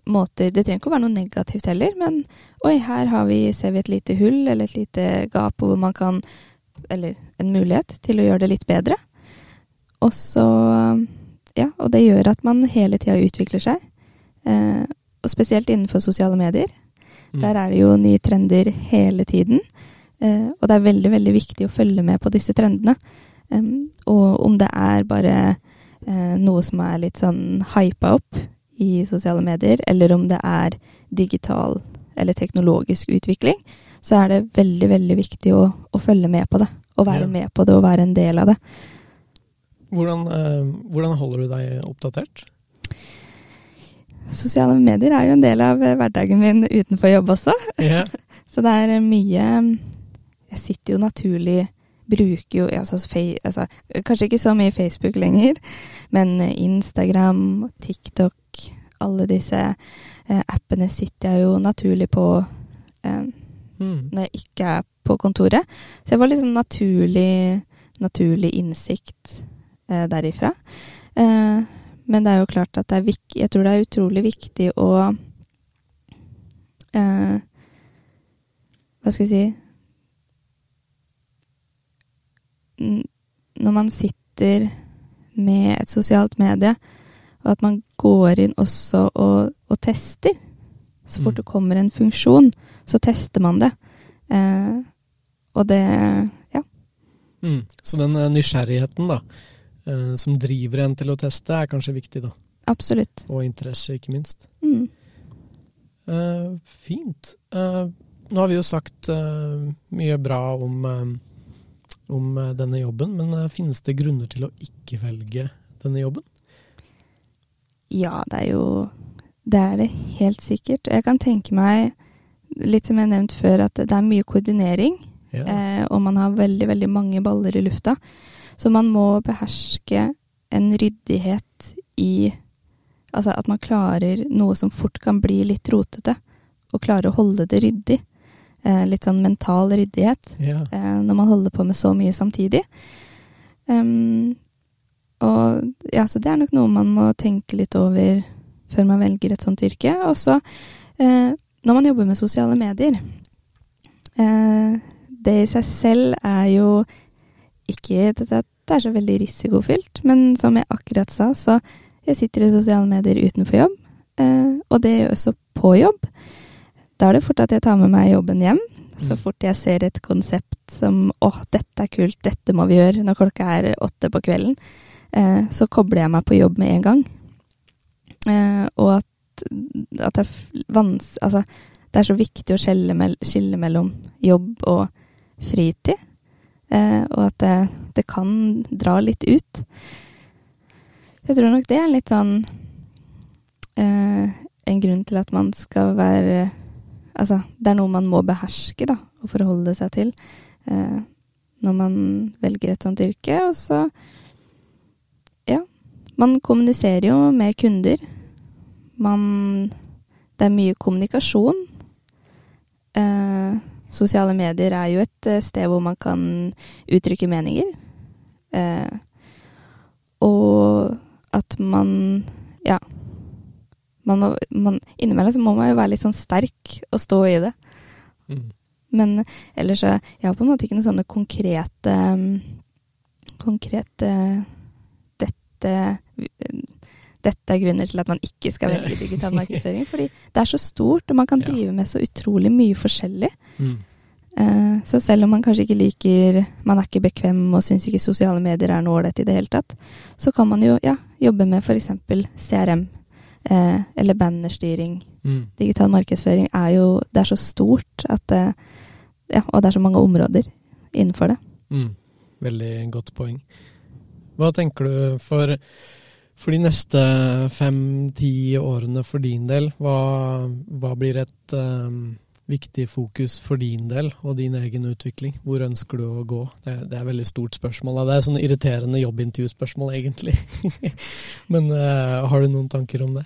måter Det trenger ikke å være noe negativt heller, men oi, her vi, ser vi et lite hull eller et lite gap hvor man kan Eller en mulighet til å gjøre det litt bedre. Og så Ja, og det gjør at man hele tida utvikler seg. Eh, og spesielt innenfor sosiale medier. Mm. Der er det jo nye trender hele tiden. Uh, og det er veldig, veldig viktig å følge med på disse trendene. Um, og om det er bare uh, noe som er litt sånn hypa opp i sosiale medier, eller om det er digital eller teknologisk utvikling, så er det veldig, veldig viktig å, å følge med på det. Å være Ja. med på det og være en del av det. Hvordan, uh, hvordan holder du deg oppdatert? Sosiale medier er jo en del av eh, hverdagen min utenfor jobb også. Yeah. Så det er eh, mye Jeg sitter jo naturlig Bruker jo altså, fe- altså, Kanskje ikke så mye Facebook lenger, men eh, Instagram, TikTok, alle disse eh, appene sitter jeg jo naturlig på eh, Mm. når jeg ikke er på kontoret. Så jeg får litt sånn naturlig, naturlig innsikt eh, derifra. Eh, men det er jo klart at det er viktig jeg tror det er utrolig viktig å eh, Hva skal jeg si Når man sitter med et sosialt medie, og at man går inn også og, og tester. Så fort Mm. det kommer en funksjon, så tester man det. Eh, og det Ja. Mm. Så den eh, nysgjerrigheten da, eh, som driver en til å teste, er kanskje viktig, da. Absolutt. Og interesse, ikke minst. Mm. Eh, fint. Eh, nå har vi jo sagt eh, mye bra om, eh, om denne jobben, men finnes det grunner til å ikke velge denne jobben? Ja, det er jo Det er det helt sikkert. Jeg kan tenke meg, litt som jeg nevnte før, at det er mye koordinering. Ja. Og man har veldig, veldig mange baller i lufta. Så man må beherske en ryddighet i Altså at man klarer noe som fort kan bli litt rotete, og klarer å holde det ryddig. Eh, litt sånn mental ryddighet ja. eh, når man holder på med så mye samtidig. Um, og ja, så det er nok noe man må tenke litt over før man velger et sånt yrke. Og så eh, når man jobber med sosiale medier eh, Det i seg selv er jo ikke dette, det er så veldig risikofylt, men som jeg akkurat sa, så jeg sitter i sosiale medier utenfor jobb, eh, og det gjør jeg også på jobb. Da er det fort at jeg tar med meg jobben hjem. Så Mm. fort jeg ser et konsept som 'Å, dette er kult, dette må vi gjøre' når klokka er åtte på kvelden, eh, så kobler jeg meg på jobb med en gang. Eh, og at, at det, er vans, altså, det er så viktig å skille, mell skille mellom jobb og fritid. Eh, og at det, det kan dra litt ut. Jeg tror nok det er litt sånn eh, En grunn til at man skal være Altså, det er noe man må beherske, da, og forholde seg til eh, når man velger et sånt yrke. Og så Ja. Man kommuniserer jo med kunder. Man Det er mye kommunikasjon. Eh, sosiale medier er jo et eh, sted hvor man kan uttrykke meninger. Eh, og at man Ja. Man må, man, innimellom så må man jo være litt sånn sterk og stå i det. Mm. Men ellers så Jeg har på en måte ikke noen sånne konkrete Konkrete Dette Dette er grunner til at man ikke skal velge digital markedsføring. Fordi det er så stort, og man kan drive med så utrolig mye forskjellig. Mm. Eh, Så selv om man kanskje ikke liker Man er ikke bekvem og syns ikke sosiale medier er noe ålreit i det hele tatt, så kan man jo ja, jobbe med f.eks. CRM eh, eller bannerstyring. Mm. Digital markedsføring er jo Det er så stort at eh, Ja, og det er så mange områder innenfor det. Mm. Veldig godt poeng. Hva tenker du for, for de neste fem-ti årene for din del? Hva, hva blir et um, viktig fokus for din del og din egen utvikling? Hvor ønsker du å gå? Det, det er et veldig stort spørsmål. Det er sånn irriterende jobbintervjuspørsmål, egentlig. Men uh, har du noen tanker om det?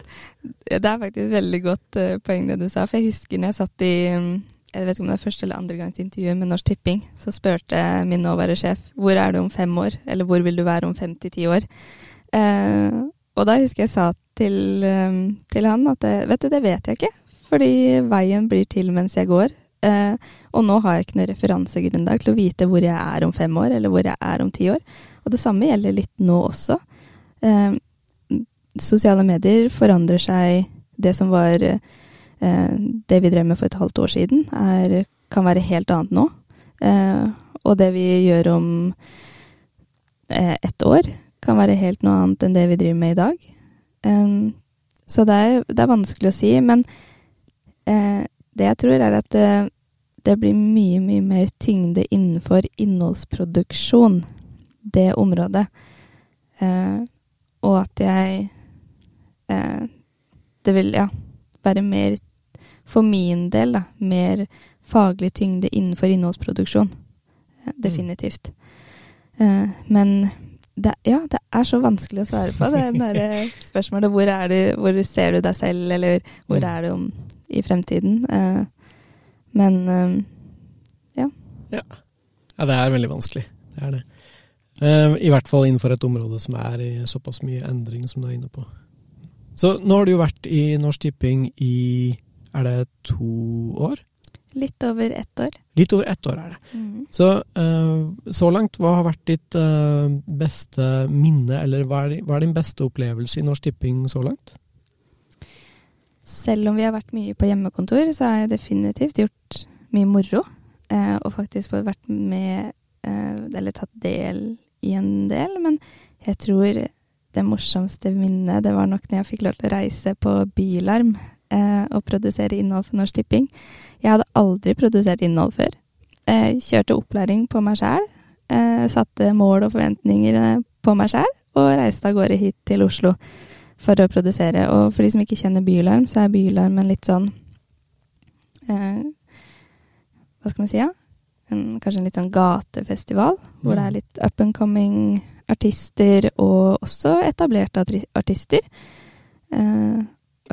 Det er faktisk et veldig godt uh, poeng det du sa. For jeg husker når jeg satt i um jeg vet ikke om det er første eller andre gangs intervju med Norsk Tipping, så spurte min nåværende sjef hvor er du om fem år, eller hvor vil du være om fem til ti år. Eh, og da husker jeg sa til, eh, til han at det, vet du, det vet jeg ikke, fordi veien blir til mens jeg går. Eh, og nå har jeg ikke noe referansegrunnlag til å vite hvor jeg er om fem år, eller hvor jeg er om ti år. Og det samme gjelder litt nå også. Eh, sosiale medier forandrer seg. Det som var eh, det vi drev med for et halvt år siden, er, kan være helt annet nå. Eh, og det vi gjør om eh, ett år, kan være helt noe annet enn det vi driver med i dag. Um, så det er, det er vanskelig å si. Men uh, det jeg tror, er at det, det blir mye, mye mer tyngde innenfor innholdsproduksjon, det området. Uh, og at jeg Det vil, ja, være mer for min del, da, mer faglig tyngde innenfor innholdsproduksjon. Eh, definitivt. Men det, ja, det er så vanskelig å svare på. Det der spørsmålet hvor, er du, hvor ser du deg selv, eller hvor Mm. er du om, i fremtiden? Eh, men eh, Ja, det er veldig vanskelig. Det er det. Eh, I hvert fall innenfor et område som er i såpass mye endring som du er inne på. Så nå har du jo vært i Norsk Tipping i er det to år? Litt over ett år. Litt over ett år er det. Så uh, så langt, hva har vært ditt uh, beste minne, eller hva er, hva er din beste opplevelse i Norsk Tipping så langt? Selv om vi har vært mye på hjemmekontor, så har jeg definitivt gjort mye moro. Uh, og faktisk både vært med, eller tatt del i en del. Men jeg tror det morsomste minnet, det var nok når jeg fikk lov til å reise på Bylarm og produsere innhold for Norsk Tipping. Jeg hadde aldri produsert innhold før. Jeg kjørte opplæring på meg sjæl. Eh, satte mål og forventninger eh, på meg sjæl, og reiste av gårde hit til Oslo for å produsere. Og for de som ikke kjenner Bylarm, så er Bylarm en litt sånn eh, Hva skal man si, ja? En, kanskje en litt sånn gatefestival, hvor det er litt up and coming artister, og også etablerte artister. Eh,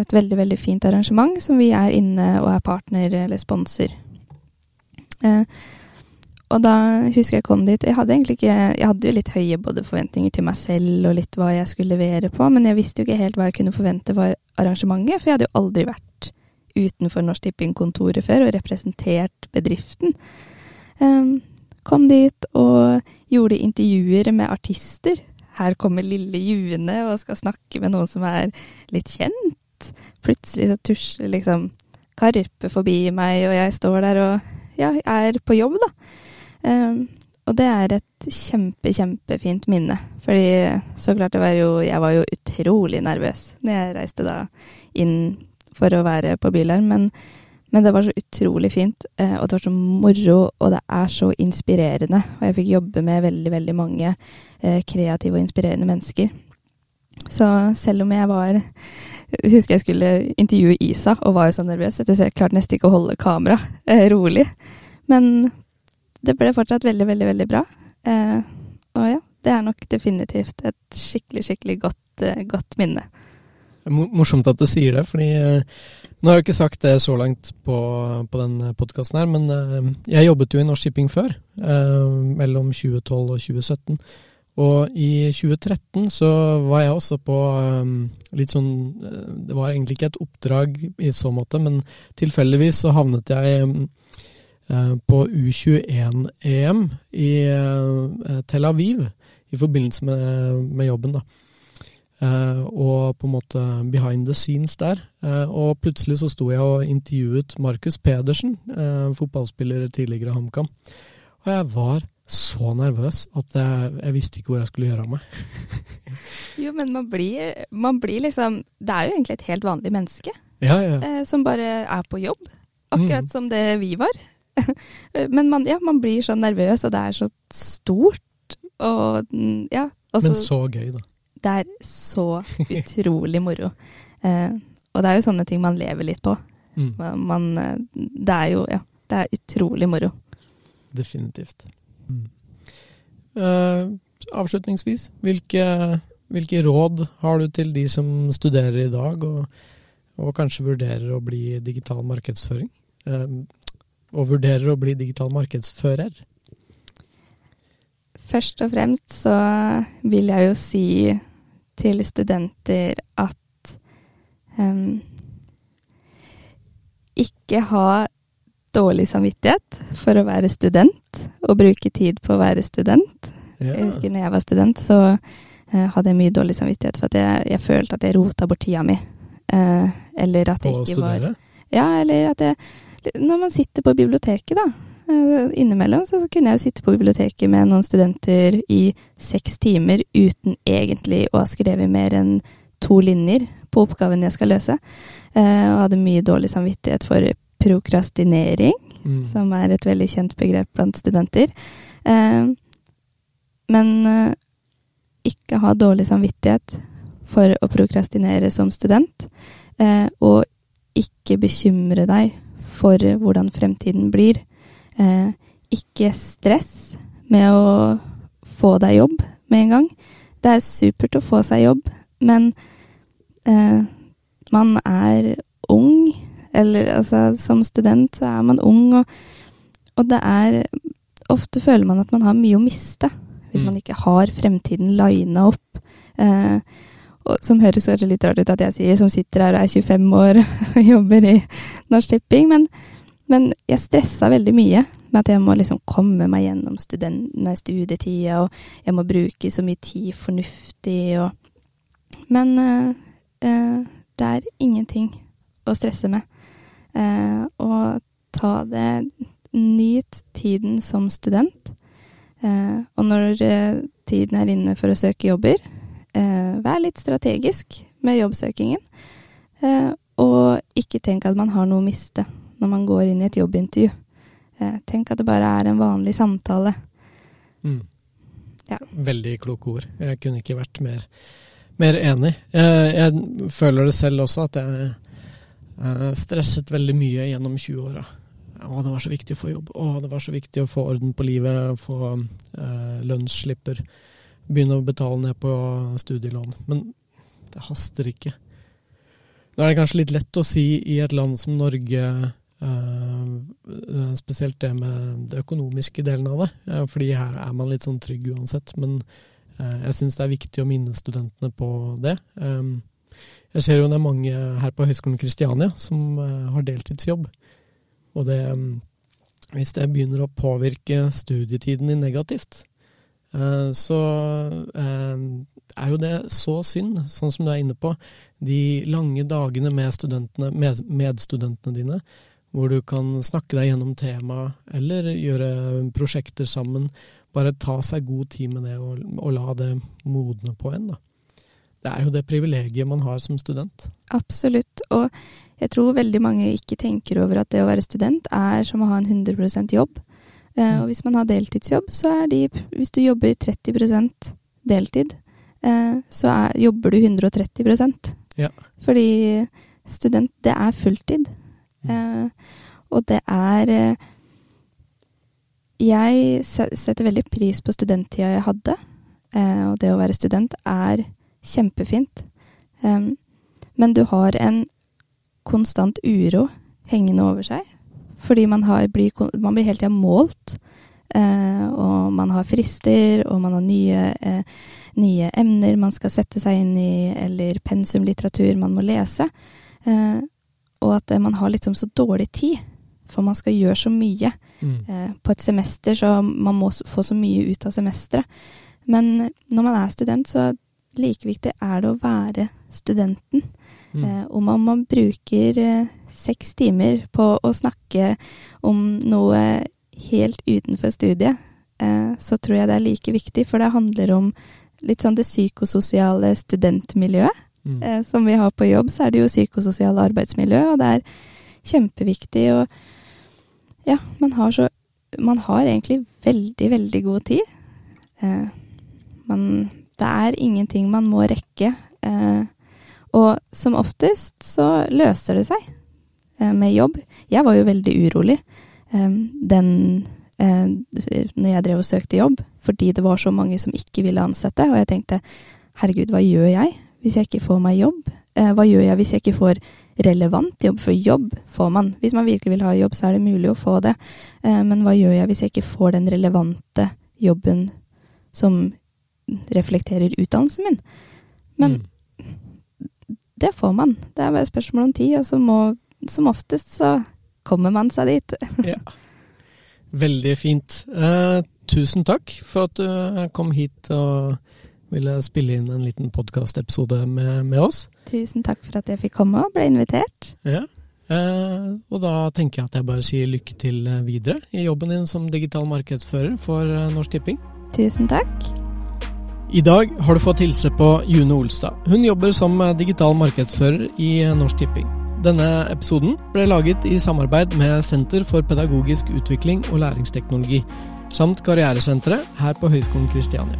et veldig, veldig fint arrangement som vi er inne og er partner eller sponsor. Eh, og da husker jeg kom dit Jeg hadde egentlig ikke Jeg hadde jo litt høye både forventninger til meg selv og litt hva jeg skulle levere på, men jeg visste jo ikke helt hva jeg kunne forvente var arrangementet, for jeg hadde jo aldri vært utenfor Norsk Tipping-kontoret før og representert bedriften. Um, kom dit og gjorde intervjuer med artister. Her kommer lille June og skal snakke med noen som er litt kjent. Plutselig så tusler liksom Karpe forbi meg, og jeg står der og ja, er på jobb, da. Um, og det er et kjempe, kjempefint minne. Fordi så klart det var jo Jeg var jo utrolig nervøs når jeg reiste da inn for å være på Bylarm, men, men det var så utrolig fint. eh, Og det var så moro, og det er så inspirerende. Og jeg fikk jobbe med veldig, veldig mange eh, kreative og inspirerende mennesker. Så selv om jeg var husker jeg skulle intervjue Isa og var jo så nervøs, jeg klarte nesten ikke å holde kamera eh, rolig. Men det ble fortsatt veldig, veldig, veldig bra. Eh, og ja, det er nok definitivt et skikkelig, skikkelig godt, eh, godt minne. Morsomt at du sier det, fordi eh, nå har jeg ikke sagt det så langt på, på den podkasten her, men eh, jeg jobbet jo i Norsk Shipping før, eh, mellom 2012 og 2017. Og i 2013 så var jeg også på eh, litt sånn eh, Det var egentlig ikke et oppdrag i så måte, men tilfeldigvis så havnet jeg eh, på U21-EM i eh, Tel Aviv i forbindelse med, med jobben, da. Og på en måte behind the scenes der. Og plutselig så sto jeg og intervjuet Markus Pedersen, fotballspiller tidligere i HamKam. Og jeg var så nervøs at jeg, jeg visste ikke hvor jeg skulle gjøre av meg. Jo, men man blir, man blir liksom Det er jo egentlig et helt vanlig menneske Ja, ja. eh, som bare er på jobb. Akkurat Mm. som det vi var. men man, ja, man blir så nervøs, og det er så stort. Og ja. Også, Men så- gøy, da. det er så utrolig moro. Eh, og det er jo sånne ting man lever litt på. Mm, Man, man, eh, det er jo Ja, det er utrolig moro. definitivt. Eh, avslutningsvis, hvilke, hvilke råd har du til de som studerer i dag, og, og kanskje vurderer å bli digital markedsføring? Uh, og vurderer å bli digital markedsfører? Først og fremst så vil jeg jo si til studenter at um, ikke ha dårlig samvittighet for å være student, og bruke tid på å være student. Ja. Jeg husker når jeg var student, så eh, hadde jeg mye dårlig samvittighet for at jeg, jeg følte at jeg rota bort tida mi. Eh, eller at På jeg ikke var studere? Ja, eller at jeg Når man sitter på biblioteket, da. eh, Innimellom så kunne jeg sitte på biblioteket med noen studenter i seks timer uten egentlig å ha skrevet mer enn to linjer på oppgaven jeg skal løse. Og hadde mye dårlig samvittighet for prokrastinering Mm. som er et veldig kjent begrep blant studenter. Eh, men eh, ikke ha dårlig samvittighet for å prokrastinere som student. Eh, og ikke bekymre deg for hvordan fremtiden blir. Eh, ikke stress med å få deg jobb, med en gang. Det er supert å få seg jobb, men eh, man er ung. Eller altså, som student så er man ung, og, og det er Ofte føler man at man har mye å miste hvis mm. man ikke har fremtiden lina opp. Eh, og, som høres kanskje litt rart ut at jeg sier, som sitter her og er 25 år og jobber i Norsk Tipping, men, men jeg stressa veldig mye med at jeg må liksom komme meg gjennom studietida, og jeg må bruke så mye tid fornuftig og Men eh, eh, det er ingenting å stresse med. Eh, og ta det Nyt tiden som student. Eh, og når eh, tiden er inne for å søke jobber, eh, vær litt strategisk med jobbsøkingen. Eh, og ikke tenk at man har noe å miste når man går inn i et jobbintervju. Eh, tenk at det bare er en vanlig samtale. Mm. Ja. Veldig kloke ord. Jeg kunne ikke vært mer mer enig. Jeg, føler det selv også, at jeg stresset veldig mye gjennom 20-åra. Å, det var så viktig å få jobb. Å, det var så viktig å få orden på livet, få eh, lønnsslipper. Begynne å betale ned på studielån. Men det haster ikke. Nå er det kanskje litt lett å si i et land som Norge, eh, spesielt det med det økonomiske delen av det, eh, fordi her er man litt sånn trygg uansett. Men Eh, jeg syns det er viktig å minne studentene på det. Ehm, jeg ser jo det er mange her på Høgskolen Kristiania som eh, har deltidsjobb. Og det, ehm, hvis det begynner å påvirke studietiden din negativt, eh, så ehm, er jo det så synd, sånn som du er inne på. De lange dagene med studentene, med medstudentene dine, hvor du kan snakke deg gjennom temaet eller gjøre prosjekter sammen bare ta seg god tid med det og, og la det modne på en. da. Det er jo det privilegiet man har som student. Absolutt. Og jeg tror veldig mange ikke tenker over at det å være student er som å ha en 100 jobb. Eh, mm. og hvis man har deltidsjobb, så er de Hvis du jobber 30% deltid, eh, så er, jobber du 130 ja. Fordi student, det er fulltid. Mm. Eh, og det er jeg setter veldig pris på studenttida jeg hadde. Og det å være student er kjempefint. men du har en konstant uro hengende over seg. Fordi man, har, blir, man blir hele tida målt. Uh, og man har frister, og man har nye, uh, nye, emner man skal sette seg inn i, eller pensumlitteratur man må lese. og at man har liksom så dårlig tid for man skal gjøre så mye mm. på et semester, så man må få så mye ut av semesteret. Men når man er student, så like viktig er det å være studenten. Mm. Eh, om man, man bruker eh, seks timer på å snakke om noe helt utenfor studiet, eh, så tror jeg det er like viktig, for det handler om litt sånn det psykososiale studentmiljøet. Mm. Som vi har på jobb, så er det jo psykososiale arbeidsmiljø, og det er kjempeviktig. og ja, man har så Man har egentlig veldig, veldig god tid. Man Det er ingenting man må rekke. Eh, og som oftest så løser det seg eh, med jobb. Jeg var jo veldig urolig eh, den når jeg drev og søkte jobb, fordi det var så mange som ikke ville ansette. Og jeg tenkte herregud, hva gjør jeg hvis jeg ikke får meg jobb? Hva gjør jeg hvis jeg ikke får relevant jobb? For jobb får man. Hvis man virkelig vil ha jobb, så er det mulig å få det. Men hva gjør jeg hvis jeg ikke får den relevante jobben som reflekterer utdannelsen min? Men mm. det får man. Det er bare spørsmål om tid, og så må som oftest så kommer man seg dit. ja. Veldig fint. Eh, tusen takk for at du kom hit og ville spille inn en liten podkastepisode med, med, oss. Tusen takk for at jeg fikk komme og ble invitert. Ja, eh, og da tenker jeg at jeg bare sier lykke til eh, videre i jobben din som digital markedsfører for eh, Norsk Tipping. Tusen takk. I dag har du fått hilse på June Olstad. Hun jobber som digital markedsfører i Norsk Tipping. Denne episoden ble laget i samarbeid med Senter for pedagogisk utvikling og læringsteknologi, samt Karrieresenteret her på Høgskolen Kristiania.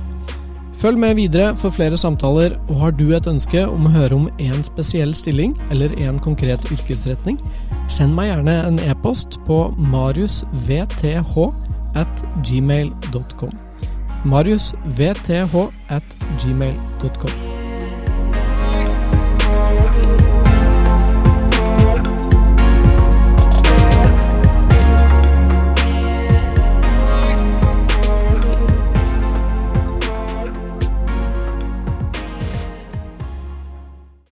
Følg med videre for flere samtaler, og har du et ønske om å høre om én spesiell stilling eller en konkret yrkesretning, send meg gjerne en e-post på mariusvth at gmail.com. mariusvth at gmail.com.